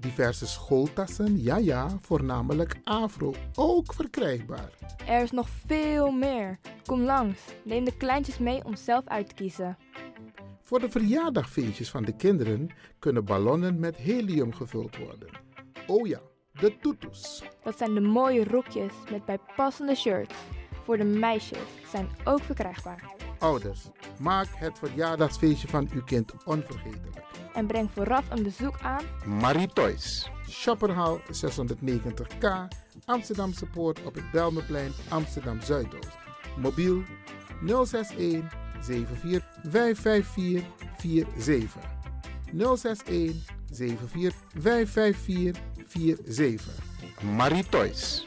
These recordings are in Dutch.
Diverse schooltassen, ja ja, voornamelijk afro, ook verkrijgbaar. Er is nog veel meer. Kom langs, neem de kleintjes mee om zelf uit te kiezen. Voor de verjaardagfeestjes van de kinderen kunnen ballonnen met helium gevuld worden. Oh ja, de tutus. Dat zijn de mooie rokjes met bijpassende shirts. Voor de meisjes zijn ook verkrijgbaar. Ouders, maak het verjaardagsfeestje van uw kind onvergetelijk. En breng vooraf een bezoek aan Marie Toys. Shopperhal 690K, Amsterdamse Poort op het Belmeplein, Amsterdam Zuidoost. Mobiel 061 74 554 47. 061 74 554 47. Marie Toys.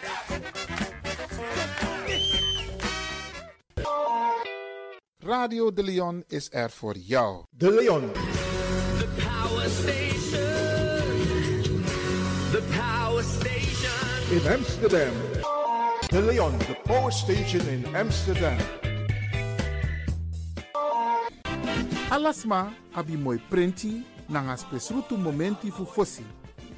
Radio De Leon is er voor jou. De Leon. The power station. The power station. in Amsterdam. De Leon, the power station in Amsterdam. Alasma abi moi prenti nanga spesrutu momenti fu fosi.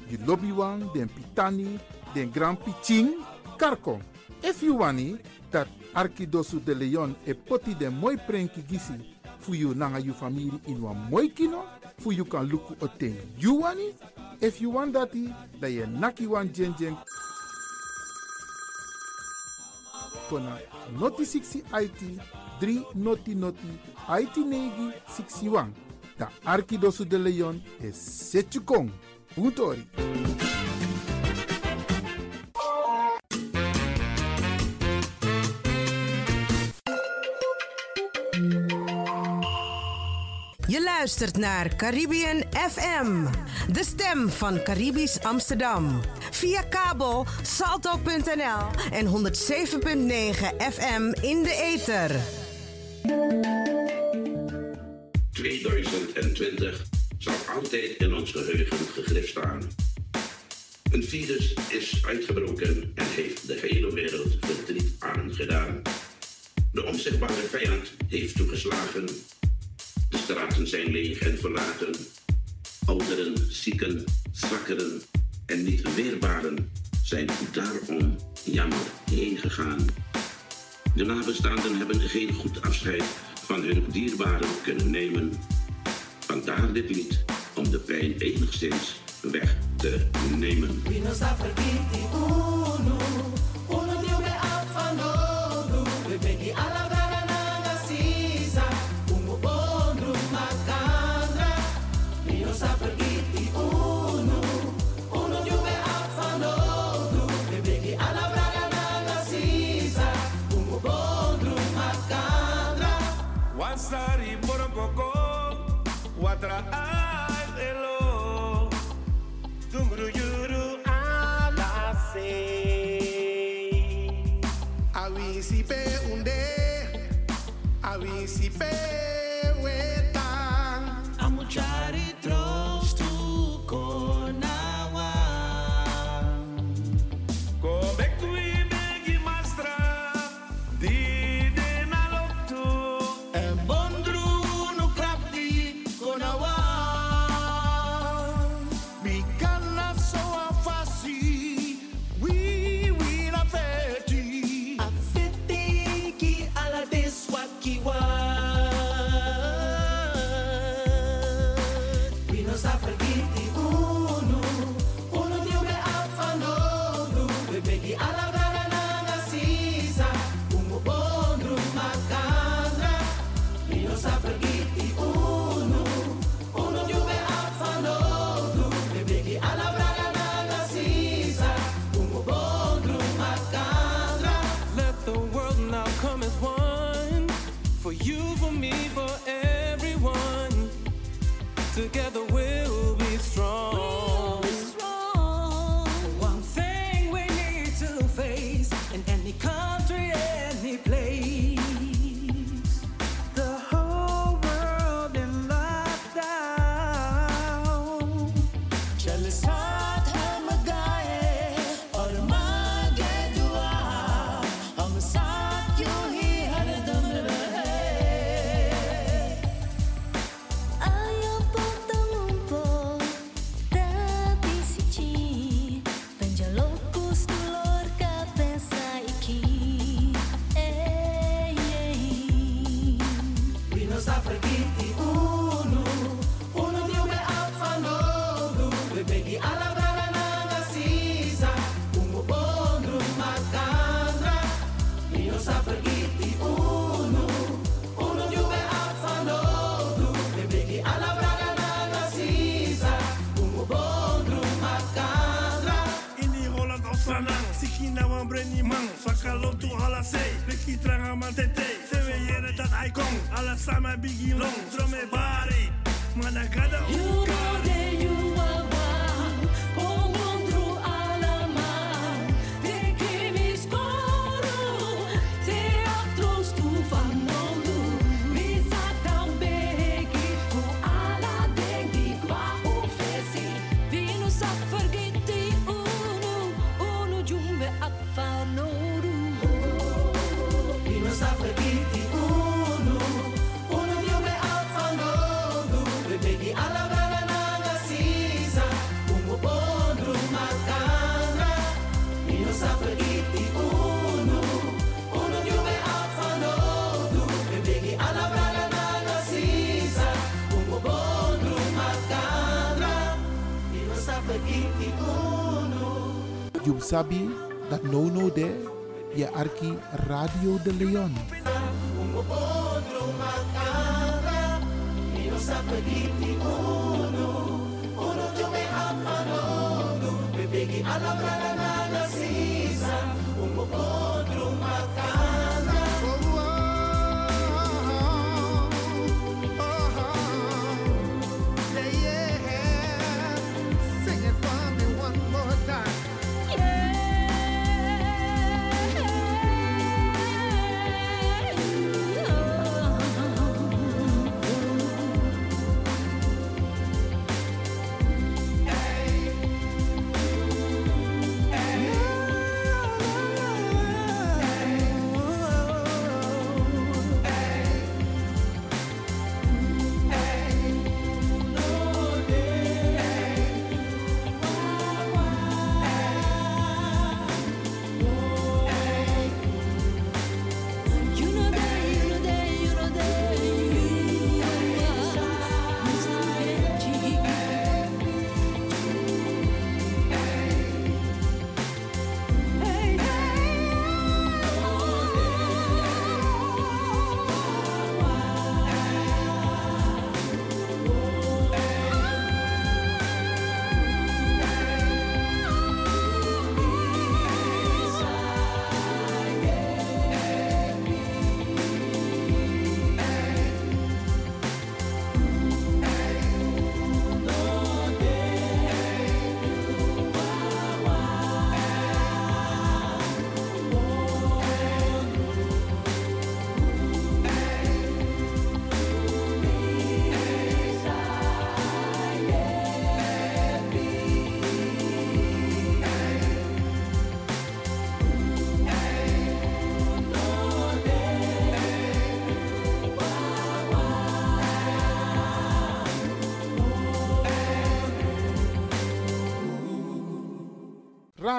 Di lobby wan, den pitani, den grand piching, karko. If you wani, dat Arkidosu de Leon e poti den moi prenki gisi fu you nanga you family in wan moi kino, fu you kan luku o ten you wani. If you want dati, da ye naki wan jen jen kona noti 60 IT 3 noti noti IT negi 61. Da Arkidosu de Leon e Setchukong. Puntori. Je luistert naar Caribbean FM, de stem van Caribisch Amsterdam. Via kabel salto.nl en 107.9 FM in de ether. 2020 zal altijd in ons geheugen gegrift staan. Een virus is uitgebroken en heeft de hele wereld verdriet aangedaan. De onzichtbare vijand heeft toegeslagen. Straten zijn leeg en verlaten. Ouderen, zieken, zwakkeren en niet weerbaren zijn daarom jammer heen gegaan. De nabestaanden hebben geen goed afscheid van hun dierbaren kunnen nemen. Vandaar dit lied om de pijn enigszins weg te nemen. baby. Stranga man te te. Te we yere dat I kom. Alla sama bigi long. Drome bari. Mana gada. You know that you are You sabi dat no no de je arki Radio de Leon. Ungu bondru makana. Vino sa vergeti unu.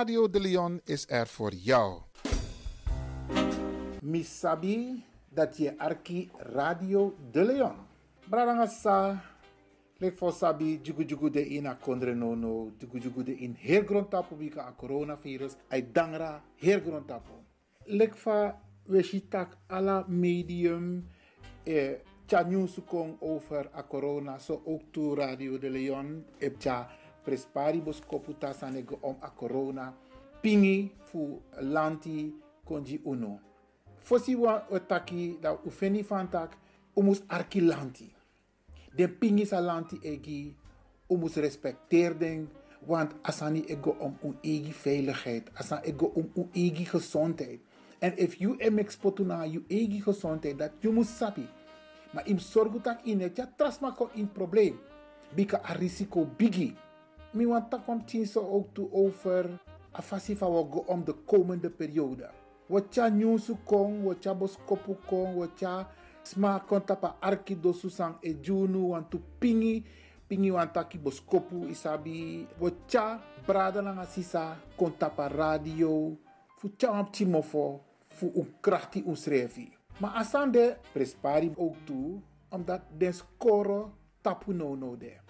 Radio de Leon is er voor jou. Misabi dat je arki Radio de Leon. Bradanga sa, lek for sabi jugu de ina kondre no no, de in heel grond tapo bika a coronavirus, ay dangra heel grond tapo. Lek fa we shitak ala medium eh, tja nieuws over a corona, zo ook to Radio de Leon, ep tja presparibus koputa sanego om a corona, pingi fu lanti konji uno. Fosi wa otaki da ufeni fantak umus arki lanti. De pingi sa lanti egi umus respecteer den want asani ego om un egi veiligheid, asan ego om un egi gezondheid. En if you em exportu na you egi gezondheid dat you must sabi. Maar im sorgu tak in ja trasma ko in probleem. Bika a risico bigi. Mi want tak om tien zo ook toe over afasi van we go om de komende periode. Wat ja nyusu kong, wat ja boskopu kong, wat ja sma kontapa arki dosu sang e junu want tu pingi pingi want taki boskopu isabi wat ja brada lang asisa kontapa radio fu cha am timofo fu un krachti un srevi. Maar asande prespari ook toe omdat den score tapu no no de.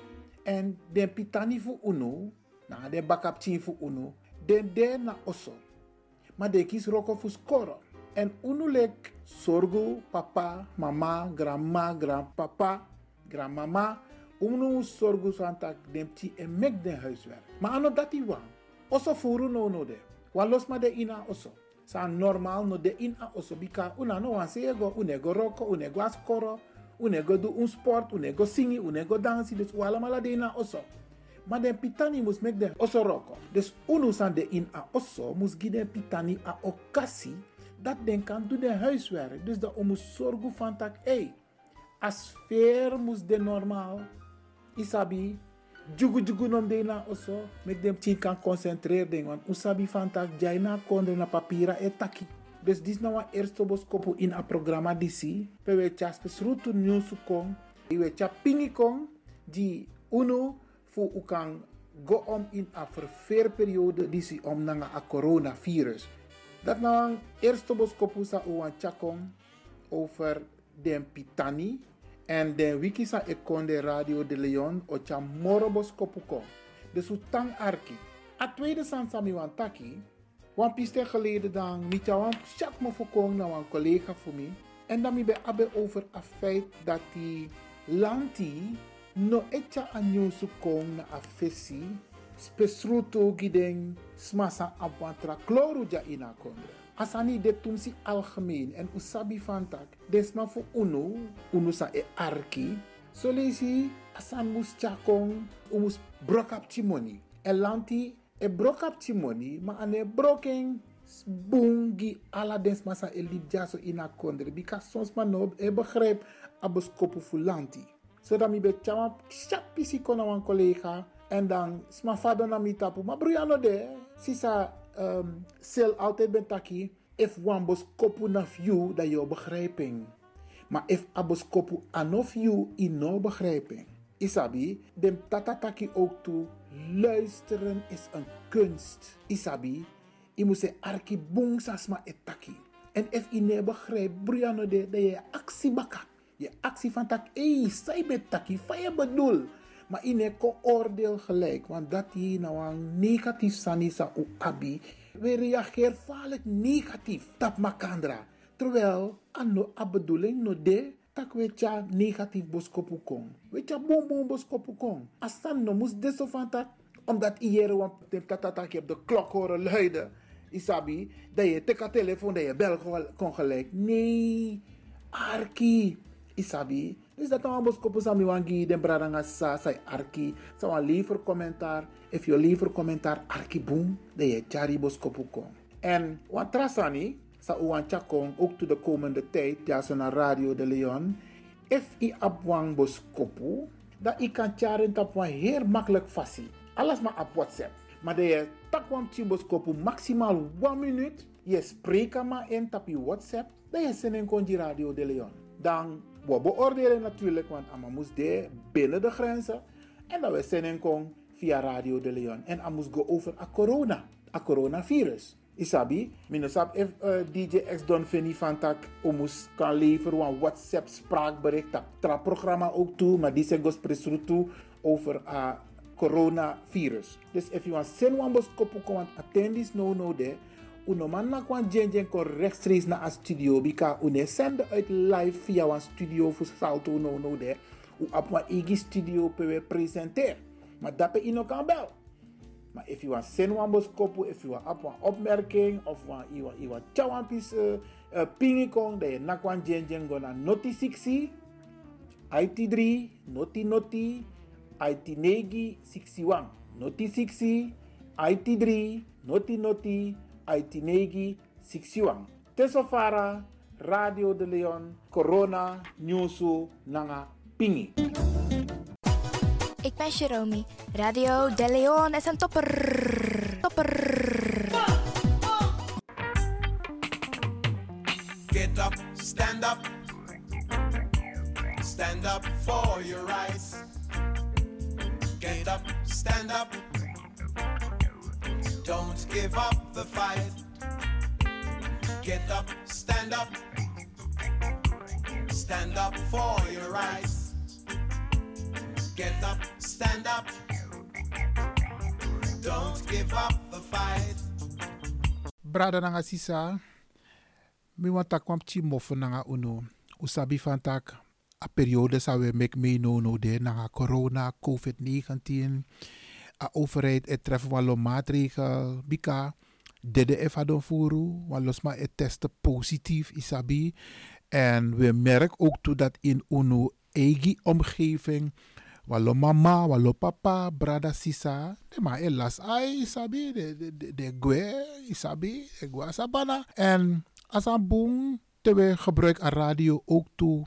En den pitani fu uno, na den bakap chin fu uno, den de na oso. Maar de kis roko fu score. En uno lek sorgo papa, mama, grandma, grandpapa, grandmama. Uno sorgo santak den pti en mek den huiswerk. Maar ano dati wan. Oso furu no no de. Wan los ma de ina oso. sa normal no de in a oso bika una no wan sego unego roko unego unego do un sport unego singi unego dansi dus wala mala de na oso maar den pitani mus mek den oso roko. Dus unu san de in a oso mus gi pitani a okasi dat den kan do den huiswerk. Dus dat mus zorgu van tak hey, a sfeer mus de normaal. Isabi jugu jugu nom de na oso mek dem tin kan concentreer den want usabi van tak jai na kondre na papira e taki dus dis na wan eerste boskopu in a programma disi pe we cha spesrutu nyusu kong we cha pingi kong di uno fu u kan go om in a verveerperiode disi om nanga a coronavirus. Dat na wan boskopu sa u wan kong over den pitani en den wiki sa e konde radio de leon. O cha morobos kopuko de sutang arki. A tweede san sami wan piste geleden dan mi cha wan chak mo fokong na wan collega voor mi en dan mi be abe over a feit dat die lanti no echa a nyusu kong na a fesi spesruto gideng smasa apwatra kloru ja ina kondre. Asani de tumsi algemeen en usabi fantak desma fu unu unu sa e arki. So lesi asan mus chakong umus brokap timoni e lanti e brokap timoni ma ane broken bungi ala desma sa e lip jaso ina kondre bika sons ma no e begrijp abos kopu fu lanti so dan mi be chama kona wan collega en dan sma fado na mi tapu ma bruyano de sisa um, sel altijd ben taki if wan bos kopu you dat je begrijping. Maar if abos kopu anof you in no begrijping. Isabi, dem tatataki ook toe. Luisteren is een kunst. Isabi, je moet se arki etaki. En if je ne begrijpt, Briano de, dat je actie baka. Je actie van tak, hey, zij betaki, van je bedoel. Maar je ko oordeel gelijk, want dat hier nou een negatief sanisa u abi. We reageren vaak negatief, tap makandra. Terwijl, ano a bedoeling no de, tak we tja negatief boskopu kong. We tja bom bom boskopu kong. Asan no mus deso van tak, omdat iere wan tatatak je op de klok horen luiden. Isabi, dat je teka telefoon, dat je bel kon gelijk. Nee, arki. Isabi, dus dat dan bos kopo sami wangi den bradanga sa sai arki. Sa wan liever commentaar. If you liever commentaar arki boom. De je chari bos kopo kon. En wan trasani. Sa uwan chakong ook to de komende tijd. Ja so na Radio de Leon. If i ap wang bos kopo. Dat i kan charen tap wan heel makkelijk fasi. Alles maar op WhatsApp. Maar de je tak wan bos kopo maximaal 1 minuut. Je spreekt maar in tap je WhatsApp. Dat je zin kon die Radio de Leon. Dan we beoordelen natuurlijk, want moest de binnen de grenzen. En dat we zenden kon via Radio de Leon. En moest go over a corona, a coronavirus. Isabi, minusap if uh, DJ X Don Fini van tak omus kan leveren een WhatsApp spraakbericht dat tra programma ook toe, maar die zijn gospresru toe over a coronavirus. Dus if you want send one bos kopu kon attendis no no de. Uno man na kwan jenjen kon rechtstreeks naar een studio. Bika une sende uit live via een studio voor salto no no de. U een igi studio pe we presenter maar dat pe ino kan bel maar if you want send one bos kopu if you op een opmerking of want you want you want chawan pis uh, uh, pingi kong de na kwan jenjen go na noti 60 IT3 noti noti IT negi 61 noti 60 IT3 noti noti Aitinegi Sixiwang. Tesofara, Radio de Leon, Corona, Nyusu, Nanga, Pingi. Ik ben Jerome. Radio De Leon is een topper. Topper. Get up, stand up. Stand up for your rights. Get up, stand up. Don't give up the fight. Get up, stand up. Stand up for your rights. Get up, stand up. Don't give up the fight. Brada nanga sisa. Mi want tak kwam nanga uno. Usabi van tak. A periode sa we mek me no no de nanga corona, COVID-19. A overheid het treffen maatregel. Bika. dede e fadon furu, want maar het testen positief isabi. En we merken ook toe dat in uno eigen omgeving, walo mama, walo papa, brada sisa, de ma e las ai isabi, de, de, de, de gwe isabi, de gwe sabana. En als een boom, te we gebruik a radio ook toe,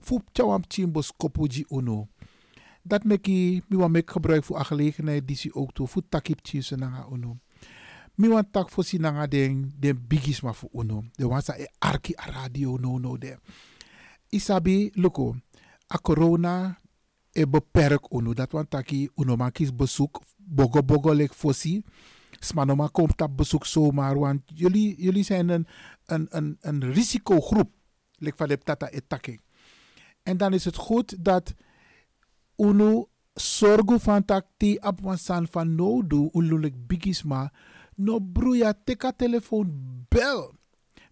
fup chawam chimbo skopuji uno. Dat meki, mi wan mek gebruik voor a gelegenheid die si ook toe, voor takip chise nanga uno. Mi wan tak voor si nanga den, den bigis ma voor uno. De wan sa e arki a radio no no de. Isabi, loko, a corona e beperk uno. Dat wan taki uno ma kies bezoek, bogo bogo lek fossi. Smanoma komt op bezoek zomaar, want jullie, jullie zijn een, een, een, een risicogroep. Lek van de tata etake. En dan is het goed dat uno sorgo van tak ti ap wan san van no do ululik bigisma no bruya teka telefoon bel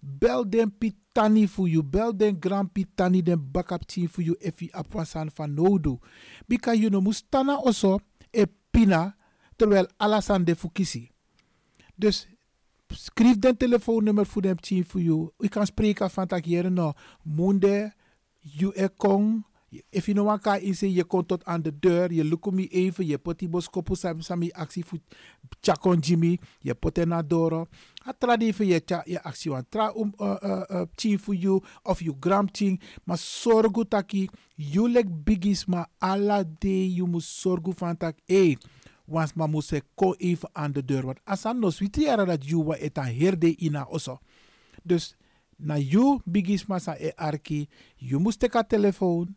bel den pitani voor you bel den grand pitani den backup team voor you if you ap wan san van no do bika you no mustana also e pina terwijl alasan de fukisi dus schrijf den telefoonnummer voor dem team voor you. U kan spreken van tak hier no munde you e kong if you know wat kan inse je komt tot aan de deur je lukt me even je pot die boskopu sami sami actie voor chakon jimmy je pot en adoro a tradi even je cha je actie wan tra um uh, uh, uh, voor you of you gram team maar sorgu taki you lek bigis maar alla day you moet sorgu van tak eh wans ma moet se ko even aan de deur want asan no switi era dat you wa eta herde ina oso dus na you bigis ma sa e arki you moest teka telefoon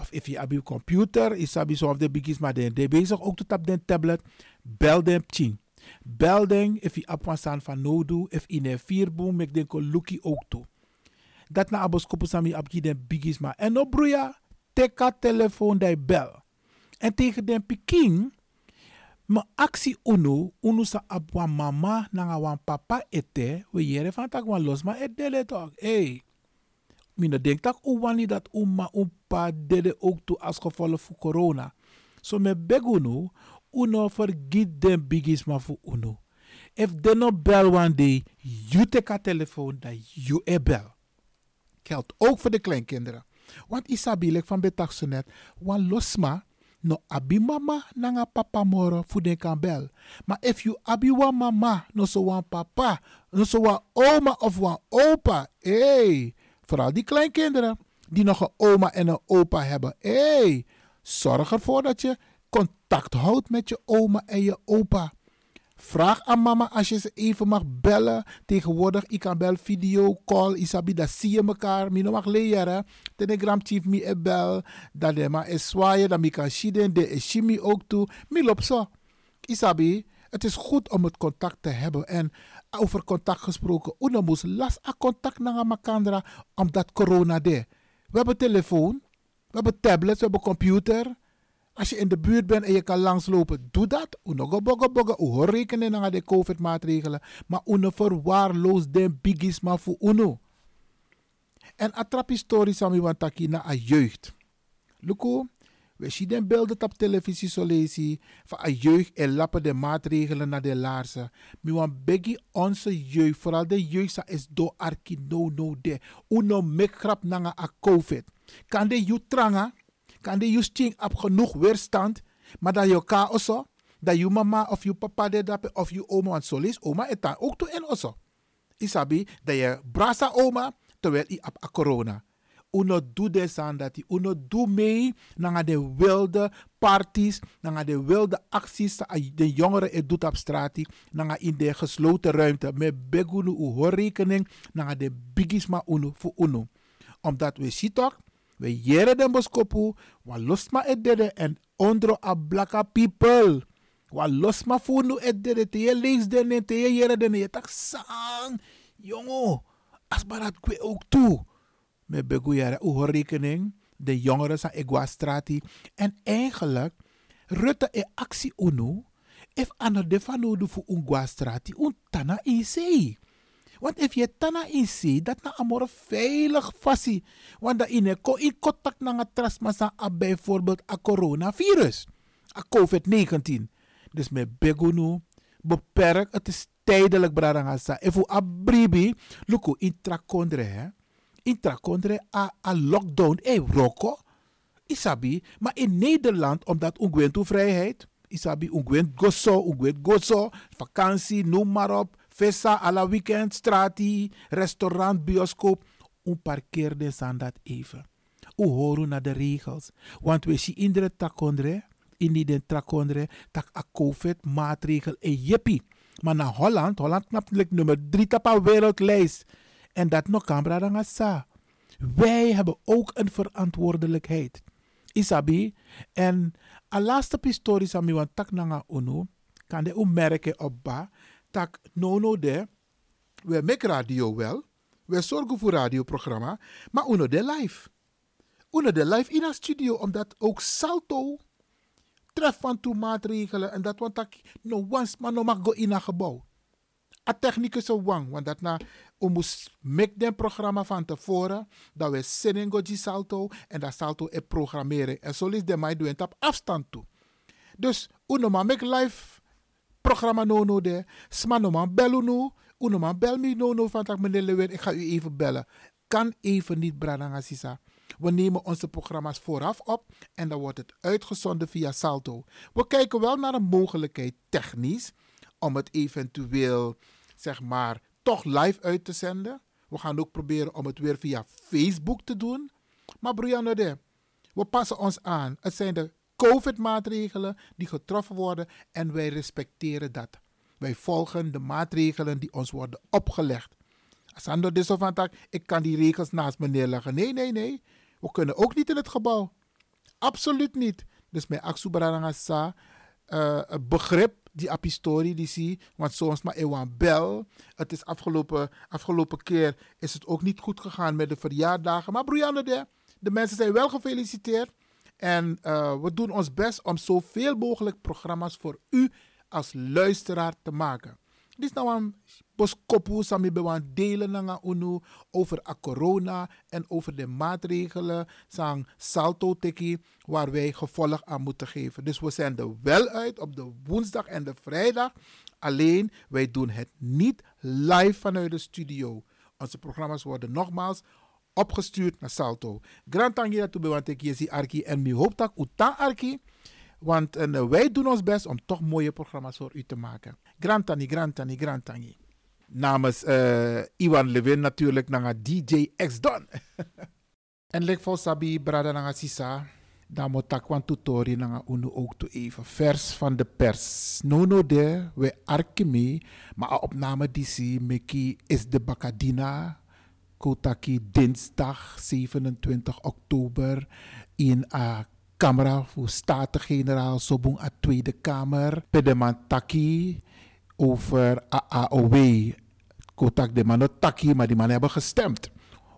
of if je je computer is sabi zo of de bigis maar de de bezig ook tot op de tablet bel dem ching bel den if je staan van no do if in een vierboom mek den ko luki ook toe dat na abos kopu sami op den bigis maar en no broeia teka telefoon dai bel. En tegen den piking ma actie uno uno sa wan mama na wan papa ete we jere van tak wan los maar et dele toch hey Mina denk dat u wani dat uma umpa dede ook toe als gevolg van corona. So me begunu, uno vergiet den bigis ma voor uno. If de no bel one day, you take a telefoon, dat you e bel. Geldt ook voor de kleinkinderen. Want isabilek van betak zo net, wan losma, no abi mama nanga papa moro voor den kan bel. Maar if you abi wan mama, no so wan papa, no so wan oma of wan opa, hey, Vooral die kleinkinderen die nog een oma en een opa hebben. Hé, hey, zorg ervoor dat je contact houdt met je oma en je opa. Vraag aan mama als je ze even mag bellen. Tegenwoordig, ik kan bel video, call, isabi, dat zie je elkaar. Mino mag leren. Telegram chief me e bel. Dat de ma is zwaaien, dat mi kan shiden, de is shimi ook toe. Mi loopt zo. Isabi, het is goed om het contact te hebben. En over contact gesproken. Una moest las a contact naar makandra omdat corona de. We hebben telefoon, we hebben tablets, we hebben computer. Als je in de buurt bent en je kan langslopen, doe dat. Uno go bogo bogo. U hoor rekenen naar de COVID maatregelen. Maar uno verwaarloos de bigis maar voor uno. En atrap historie sami wantaki na a jeugd. Luko, we zien den beelden op televisie zo lezen van een jeugd en lappen de maatregelen naar de laarzen. Maar wan begi onze jeugd, vooral de jeugd is do arki no no de. Uno mek grap nanga a COVID. Kan de you tranga, kan de you sting op genoeg weerstand, maar dat je ka oso, dat je mama of je papa de dape of je oma, want zo oma etan ook toe in oso. Isabi, dat je brasa oma, terwijl je op corona uno doe des aan dat die uno doe mee naar de wilde parties, naar de wilde acties. De jongeren het doet op straat, naar in de gesloten ruimte. Met begunu u hoor rekening naar de bigisma uno voor uno. Omdat we zien toch, we jere den boskopu, wa losma et dede en ondro a blaka people. Wa losma funu et dede te je lees den te je jere den je tak sang. Jongo, as kwe ook toe met Beguyara rekening, de jongeren van Iguastrati. En eigenlijk, Rutte e actie uno, if ano de fanodu fu Iguastrati, un tana in zee. Want if je tana in zee, dat na amor veilig fasi. Want dat in in contact na trasmasa bijvoorbeeld a coronavirus. A COVID-19. Dus met Begunu beperk, het is tijdelijk bradangasa. Efu abribi, luku intrakondre hè. Intrakondre a, a lockdown. E roko. Isabi, maar in Nederland, omdat ungwentu vrijheid, Isabi ungwent gozo, ungwent gozo, vakantie, noem maar op, festa, alla weekend, strati, restaurant, bioscoop, un parkeerde aan dat even. U horen naar de regels. Want we zien in de takondre, in die takondre, tak a COVID maatregel en jippie. Maar naar Holland, Holland knapt nummer drie op een wereldlijst. En dat nog kan bradanga sa. Wij hebben ook een verantwoordelijkheid. Isabi. En a laatste pistori sami wan tak nanga unu. Kan de merken op ba. Tak nono de. We make radio wel. We zorgen voor radioprogramma. Maar uno de live. Uno de live in een studio. Omdat ook Salto treft van toe maatregelen. En dat want tak no once maar no mag go in een gebouw. A technicus wang. Want dat na we moest make den programma van tevoren. Dat we zin goji salto. En dat salto e programmeren. En zo is de mij doen op afstand toe. Dus uno ma make live programma no no de. Sma no man bel no. Uno man bel me no no van tak meneer Lewin. Ik ga u even bellen. Kan even niet Brananga Sisa. We nemen onze programma's vooraf op en dan wordt het uitgezonden via Salto. We kijken wel naar een mogelijkheid technisch om het eventueel, zeg maar, toch live uit te zenden. We gaan ook proberen om het weer via Facebook te doen. Maar Brianna, de, we passen ons aan. Het zijn de COVID-maatregelen die getroffen worden en wij respecteren dat. Wij volgen de maatregelen die ons worden opgelegd. Sando de van tak, ik kan die regels naast me neerleggen. Nee, nee, nee. We kunnen ook niet in het gebouw. Absoluut niet. Dus mijn Aksubaranga sa uh, begrip die apistori die zie, want soms maar ewan bel. Het is afgelopen, afgelopen keer is het ook niet goed gegaan met de verjaardagen. Maar broeiande de, de mensen zijn wel gefeliciteerd. En uh, we doen ons best om zoveel mogelijk programma's voor u als luisteraar te maken. Dit is nou een boskopu sami bewan delen unu over a corona en over de maatregelen sang salto teki waar wij gevolg aan moeten geven. Dus we zenden wel uit op de woensdag en de vrijdag. Alleen wij doen het niet live vanuit de studio. Onze programma's worden nogmaals opgestuurd naar Salto. Grand tangi dat bewan teki arki en mi hoop dat uta arki. Want en, wij doen ons best om toch mooie programma's voor u te maken. Grantani, Grantani, Grantani. Namens uh, Iwan Levin natuurlijk naar DJ X Don. en lek voor Sabi Brada naar Sisa. Dan moet ik want tutori naar unu ook even. Vers van de pers. No no de, we arkemi. Maar opname zie, Meki is de Bakadina. Kotaki dinsdag 27 oktober in a camera voor Staten-Generaal Sobong a Tweede Kamer. Pedeman Taki over AAOW. Kotak de man Taki, maar die mannen hebben gestemd.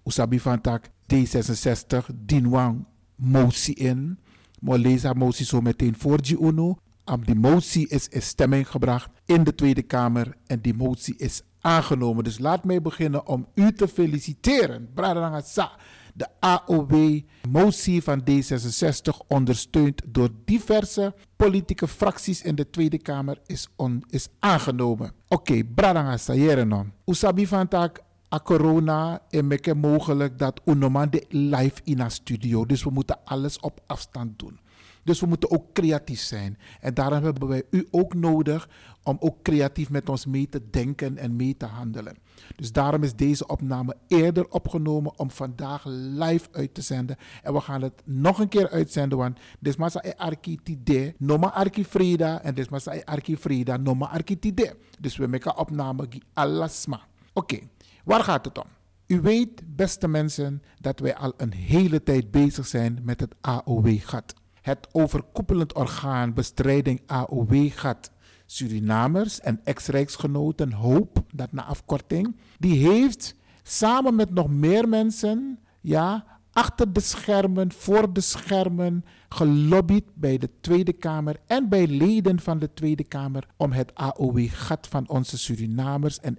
Usabi van tak D66 Dinwang motie in. Maar lees haar motie zo meteen voor die UNO. Am die motie is in stemming gebracht in de Tweede Kamer en die motie is aangenomen. Dus laat mij beginnen om u te feliciteren. Bradanga Sa. De AOW-motie van D66, ondersteund door diverse politieke fracties in de Tweede Kamer, is, is aangenomen. Oké, okay, Bradanga Sayerenon. Usabi van tak a corona en meke mogelijk dat de live in een studio. Dus we moeten alles op afstand doen. Dus we moeten ook creatief zijn. En daarom hebben wij u ook nodig om ook creatief met ons mee te denken en mee te handelen. Dus daarom is deze opname eerder opgenomen om vandaag live uit te zenden. En we gaan het nog een keer uitzenden, want dit is arki tide, noma arki frida en dit is arki frida, noma arki tide. Dus we maken opname die alasma. Oké, waar gaat het om? U weet, beste mensen, dat wij al een hele tijd bezig zijn met het AOW-gat. Het overkoepelend orgaan bestrijding AOW-gat Surinamers en ex-rijksgenoten Hoop, dat na afkorting, die heeft samen met nog meer mensen, ja, achter de schermen, voor de schermen, gelobbyd bij de Tweede Kamer en bij leden van de Tweede Kamer om het AOW-gat van onze Surinamers en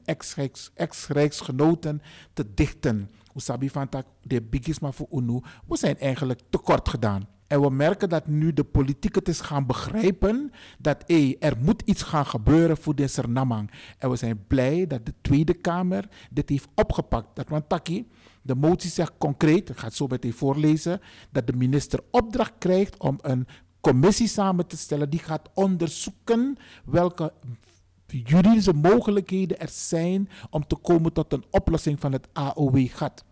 ex-rijksgenoten te dichten. Usabi van de bigisma voor UNU, we zijn eigenlijk tekort gedaan. En we merken dat nu de politiek het is gaan begrijpen dat hey, er moet iets gaan gebeuren voor deze Sernamang. En we zijn blij dat de Tweede Kamer dit heeft opgepakt. Dat want de motie zegt concreet, ik ga het zo meteen voorlezen, dat de minister opdracht krijgt om een commissie samen te stellen die gaat onderzoeken welke juridische mogelijkheden er zijn om te komen tot een oplossing van het AOW-gat.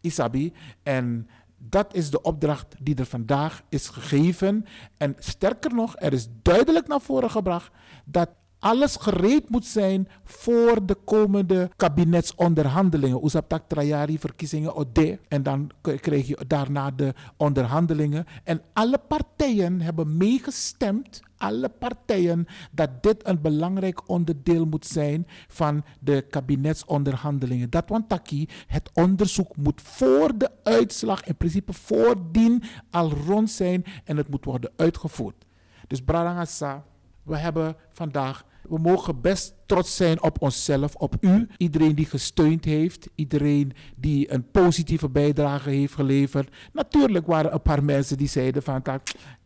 Isabi, en dat is de opdracht die er vandaag is gegeven. En sterker nog, er is duidelijk naar voren gebracht dat alles gereed moet zijn voor de komende kabinetsonderhandelingen. Oesaptak Trajari verkiezingen Ode. En dan krijg je daarna de onderhandelingen. En alle partijen hebben meegestemd, alle partijen, dat dit een belangrijk onderdeel moet zijn van de kabinetsonderhandelingen. Dat want Taki, het onderzoek moet voor de uitslag, in principe voordien, al rond zijn en het moet worden uitgevoerd. Dus Bradangasa, we hebben vandaag, we mogen best trots zijn op onszelf, op u. Iedereen die gesteund heeft, iedereen die een positieve bijdrage heeft geleverd. Natuurlijk waren er een paar mensen die zeiden van,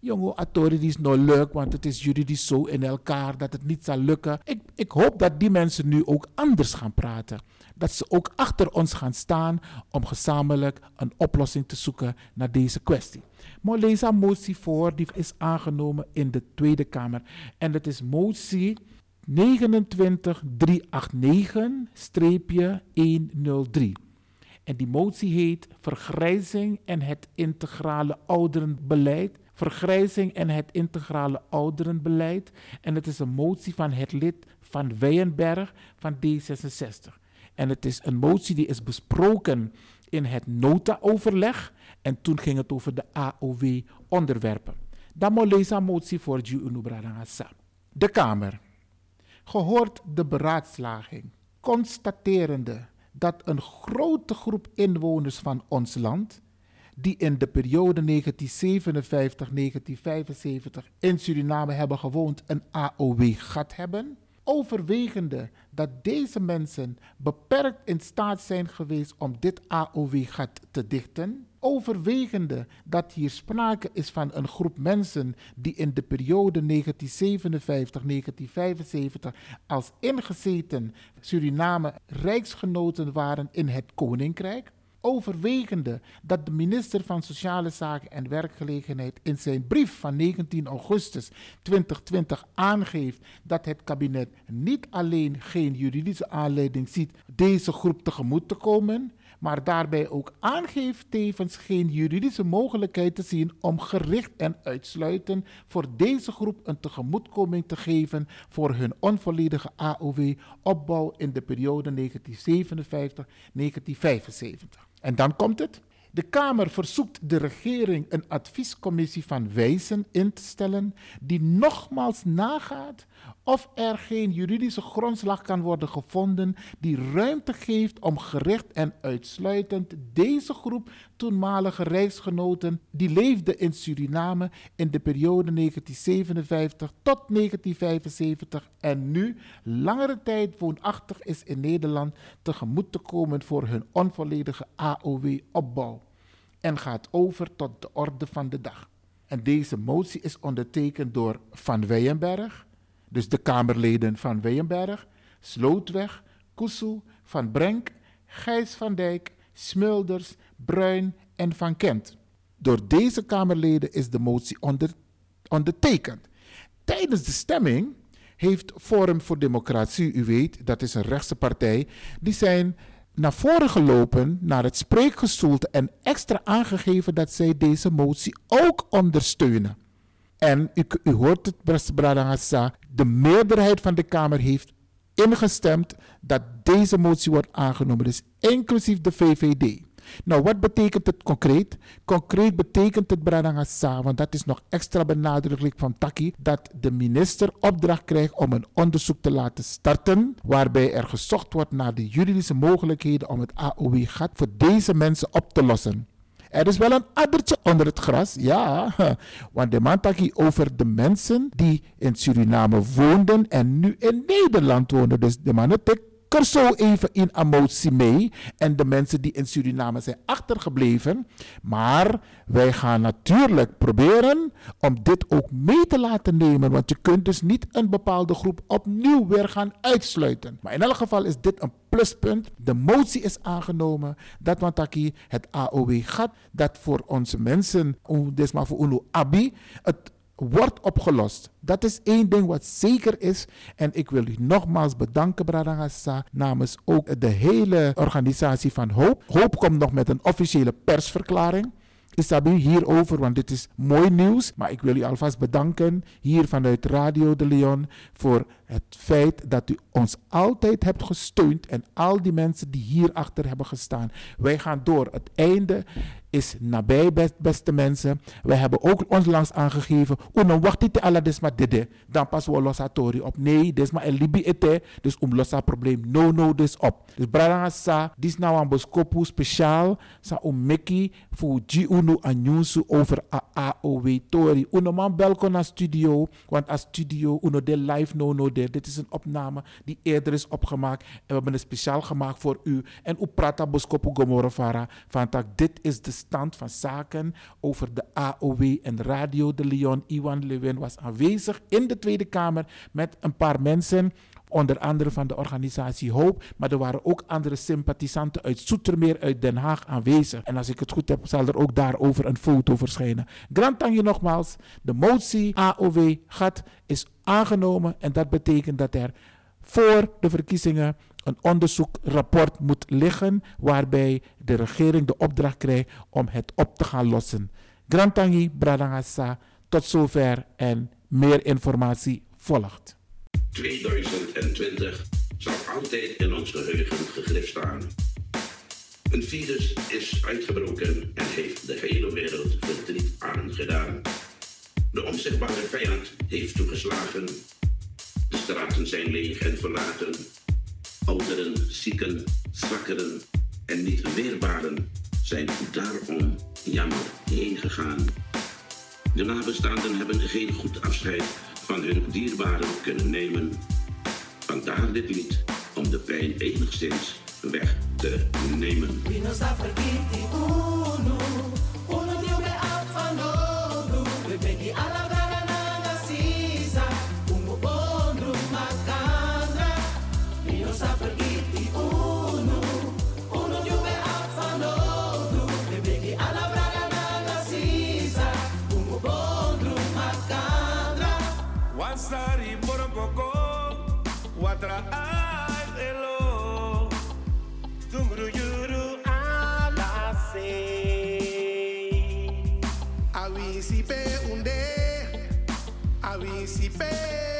jongen, Atori die is nou leuk, want het is juridisch zo in elkaar dat het niet zal lukken. Ik, ik hoop dat die mensen nu ook anders gaan praten. Dat ze ook achter ons gaan staan om gezamenlijk een oplossing te zoeken naar deze kwestie. Maar lees een motie voor, die is aangenomen in de Tweede Kamer. En dat is motie 29389-103. En die motie heet Vergrijzing en het integrale ouderenbeleid. Vergrijzing en het integrale ouderenbeleid. En het is een motie van het lid van Weyenberg van D66. En het is een motie die is besproken in het nota-overleg. En toen ging het over de AOW-onderwerpen. Dan moet een motie voor Ju Unubradangasa. De Kamer. Gehoord de beraadslaging, constaterende dat een grote groep inwoners van ons land, die in de periode 1957-1975 in Suriname hebben gewoond, een AOW-gat hebben, overwegende dat deze mensen beperkt in staat zijn geweest om dit AOW-gat te dichten, overwegende dat hier sprake is van een groep mensen die in de periode 1957-1975 als ingezeten Suriname rijksgenoten waren in het Koninkrijk, overwegende dat de minister van Sociale Zaken en Werkgelegenheid in zijn brief van 19 augustus 2020 aangeeft dat het kabinet niet alleen geen juridische aanleiding ziet deze groep tegemoet te komen, maar daarbij ook aangeeft tevens geen juridische mogelijkheid te zien om gericht en uitsluitend voor deze groep een tegemoetkoming te geven voor hun onvolledige AOW-opbouw in de periode 1957-1975. En dan komt het. De Kamer verzoekt de regering een adviescommissie van wijzen in te stellen die nogmaals nagaat of er geen juridische grondslag kan worden gevonden die ruimte geeft om gericht en uitsluitend deze groep toenmalige reisgenoten die leefden in Suriname in de periode 1957 tot 1975 en nu langere tijd woonachtig is in Nederland tegemoet te komen voor hun onvolledige AOW-opbouw en gaat over tot de orde van de dag. En deze motie is ondertekend door Van Weyenberg, dus de Kamerleden van Weyenberg, Slootweg, Kusu, Van Brenk, Gijs van Dijk, Smulders, Bruin en Van Kent. Door deze Kamerleden is de motie onder, ondertekend. Tijdens de stemming heeft Forum voor Democratie, u weet, dat is een rechtse partij, die zijn naar voren gelopen naar het spreekgestoelte en extra aangegeven dat zij deze motie ook ondersteunen. En u, u hoort het, beste Bradangasa, de meerderheid van de Kamer heeft ingestemd dat deze motie wordt aangenomen, dus inclusief de VVD. Nou, wat betekent het concreet? Concreet betekent het, Bradangasa, want dat is nog extra benadrukkelijk van Taki, dat de minister opdracht krijgt om een onderzoek te laten starten, waarbij er gezocht wordt naar de juridische mogelijkheden om het AOW-gat voor deze mensen op te lossen. Er is wel een addertje onder het gras, ja. Want de man over de mensen die in Suriname woonden en nu in Nederland wonen. Dus de man er zo even in emotie mee. En de mensen die in Suriname zijn achtergebleven. Maar wij gaan natuurlijk proberen om dit ook mee te laten nemen. Want je kunt dus niet een bepaalde groep opnieuw weer gaan uitsluiten. Maar in elk geval is dit een pluspunt. De motie is aangenomen. Dat want aquí het AOW gaat. Dat voor onze mensen, maar voor UNO ABI, het wordt opgelost. Dat is één ding wat zeker is. En ik wil u nogmaals bedanken, Bradangasa, namens ook de hele organisatie van Hoop. Hoop komt nog met een officiële persverklaring. Isabi hierover, want dit is mooi nieuws. Maar ik wil u alvast bedanken hier vanuit Radio de Leon voor het feit dat u ons altijd hebt gesteund en al die mensen die hierachter hebben gestaan. Wij gaan door. Het einde is nabij, best, beste mensen. Wij hebben ook ons langs aangegeven. dan wacht dit alla desma dede. Dan pas we losa tori op. Nee, desma en libi ete. Dus om losa probleem. No, no, dus op. Dus brada sa, dis nou een boskopu speciaal. Sa om meki voor G unu anyunsu over a AOW tori. Uno man belko na studio. Want a studio, uno de live no, no, de. Dit is een opname die eerder is opgemaakt. En we hebben het speciaal gemaakt voor u. En u prata boskopu gomorofara. Van tak, dit is de stand van zaken over de AOW en Radio de Leon. Iwan Lewin was aanwezig in de Tweede Kamer met een paar mensen. Onder andere van de organisatie Hoop. Maar er waren ook andere sympathisanten uit Zoetermeer, uit Den Haag aanwezig. En als ik het goed heb, zal er ook daarover een foto verschijnen. Grand je nogmaals. De motie AOW gaat is aangenomen. En dat betekent dat er voor de verkiezingen een onderzoekrapport moet liggen waarbij de regering de opdracht krijgt om het op te gaan lossen. Grantangi Bradangasa, tot zover en meer informatie volgt. 2020 zal altijd in ons geheugen gegrift staan. Een virus is uitgebroken en heeft de hele wereld verdriet aangedaan. De onzichtbare vijand heeft toegeslagen. De straten zijn leeg en verlaten. Ouderen, zieken, zwakkeren en niet weerbaren zijn daarom jammer heen gegaan. De nabestaanden hebben geen goed afscheid van hun dierbaren kunnen nemen. Vandaar dit lied om de pijn enigszins weg te nemen. participé.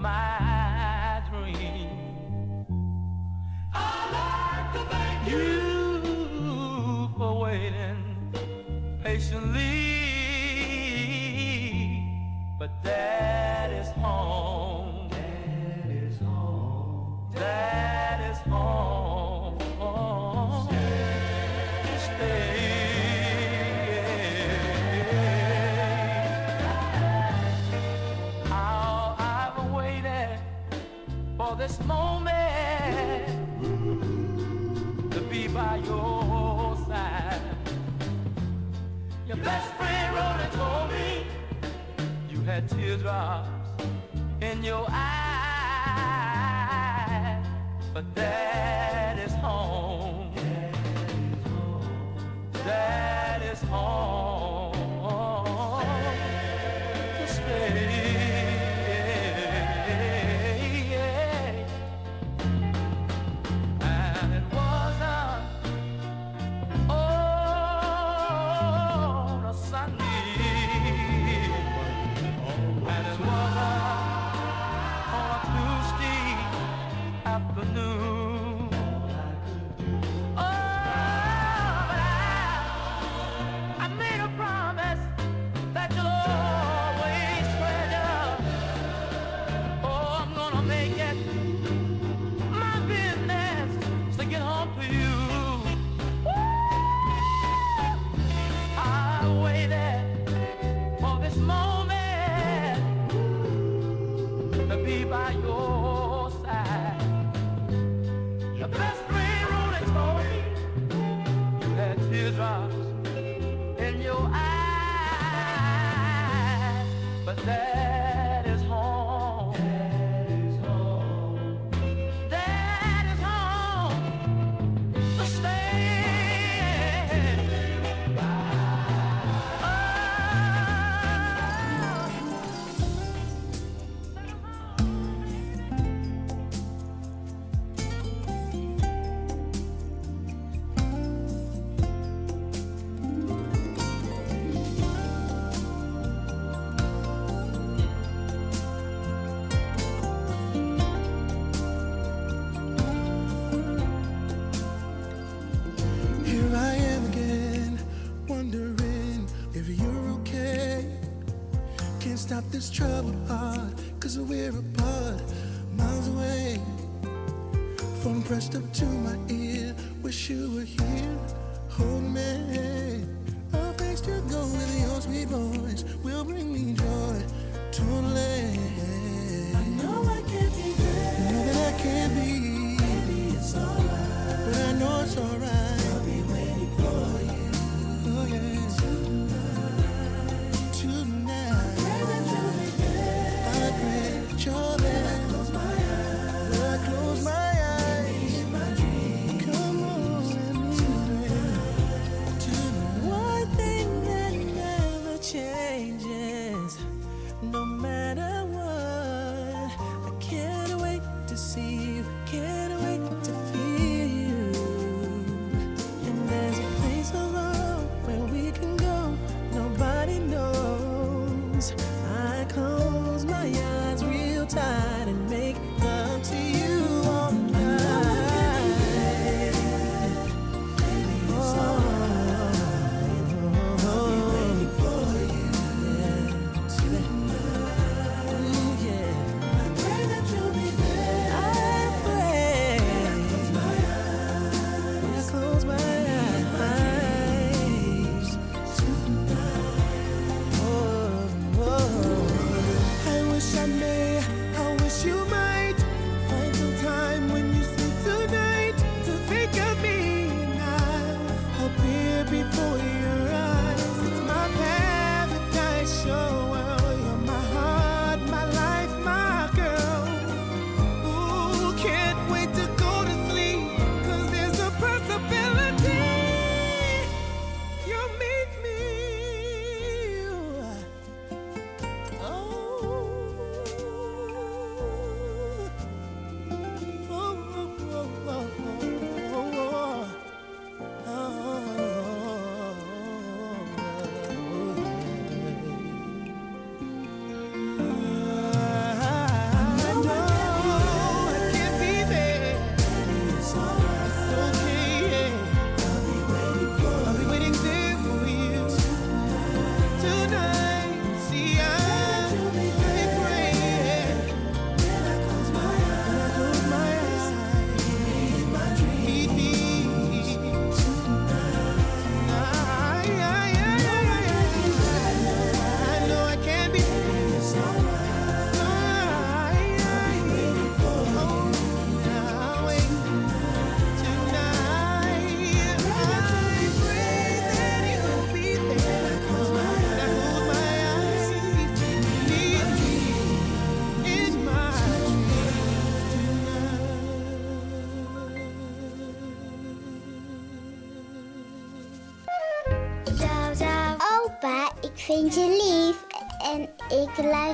my dream. I'd like to thank you, for waiting patiently.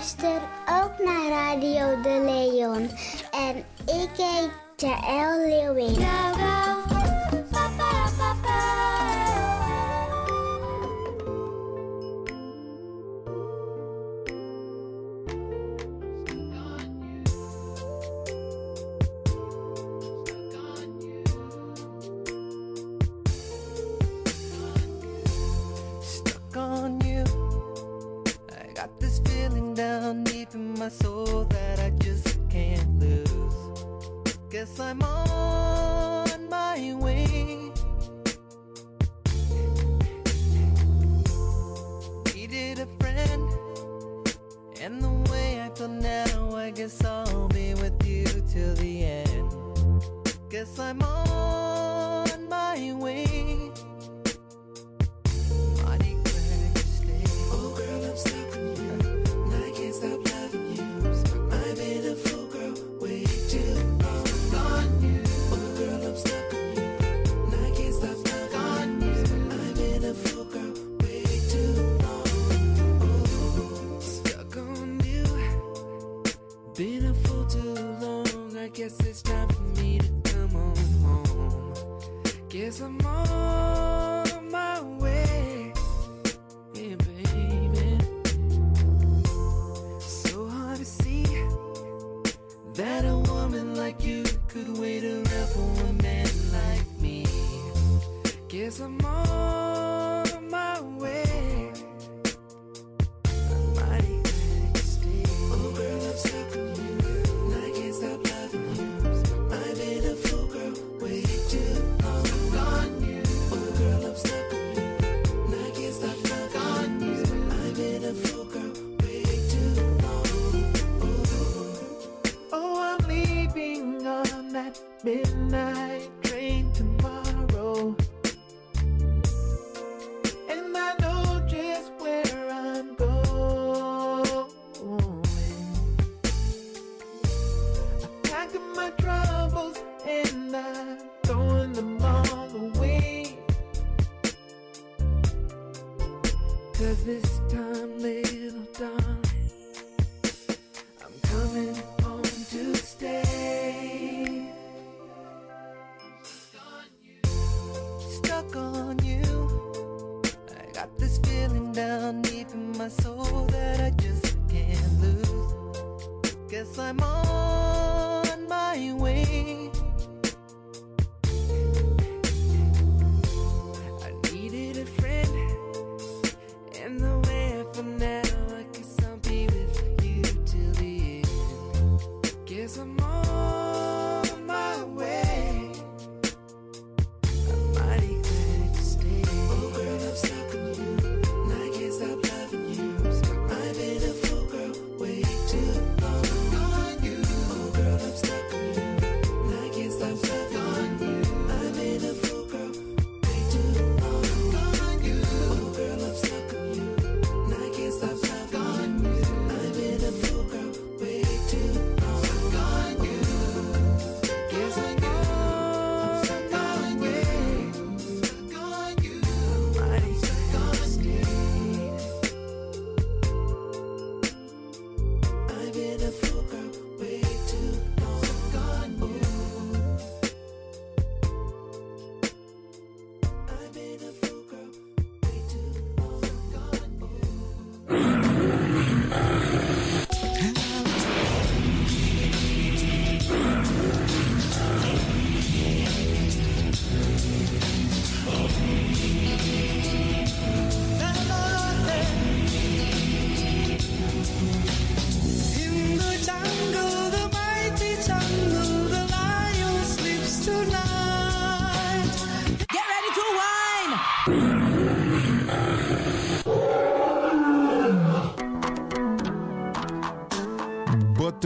Ik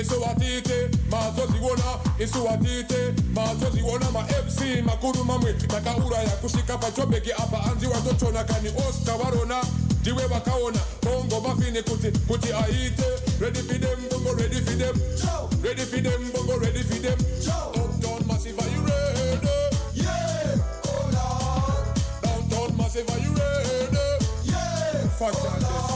Isuwatite mazoziona isuwatite mazoziona ma-mc makuru mamwe. Takauraya kusvika pachobheki apa. Anzi watotona kani oscar varona ndiwe vakaona bongo mafini kuti kuti aite. Ready for them bongo ready for them. Ready for them bongo ready for them. Uptown massive are you ready? Yeah. Oh lord downtown massive are you ready? Yeah. Fuck that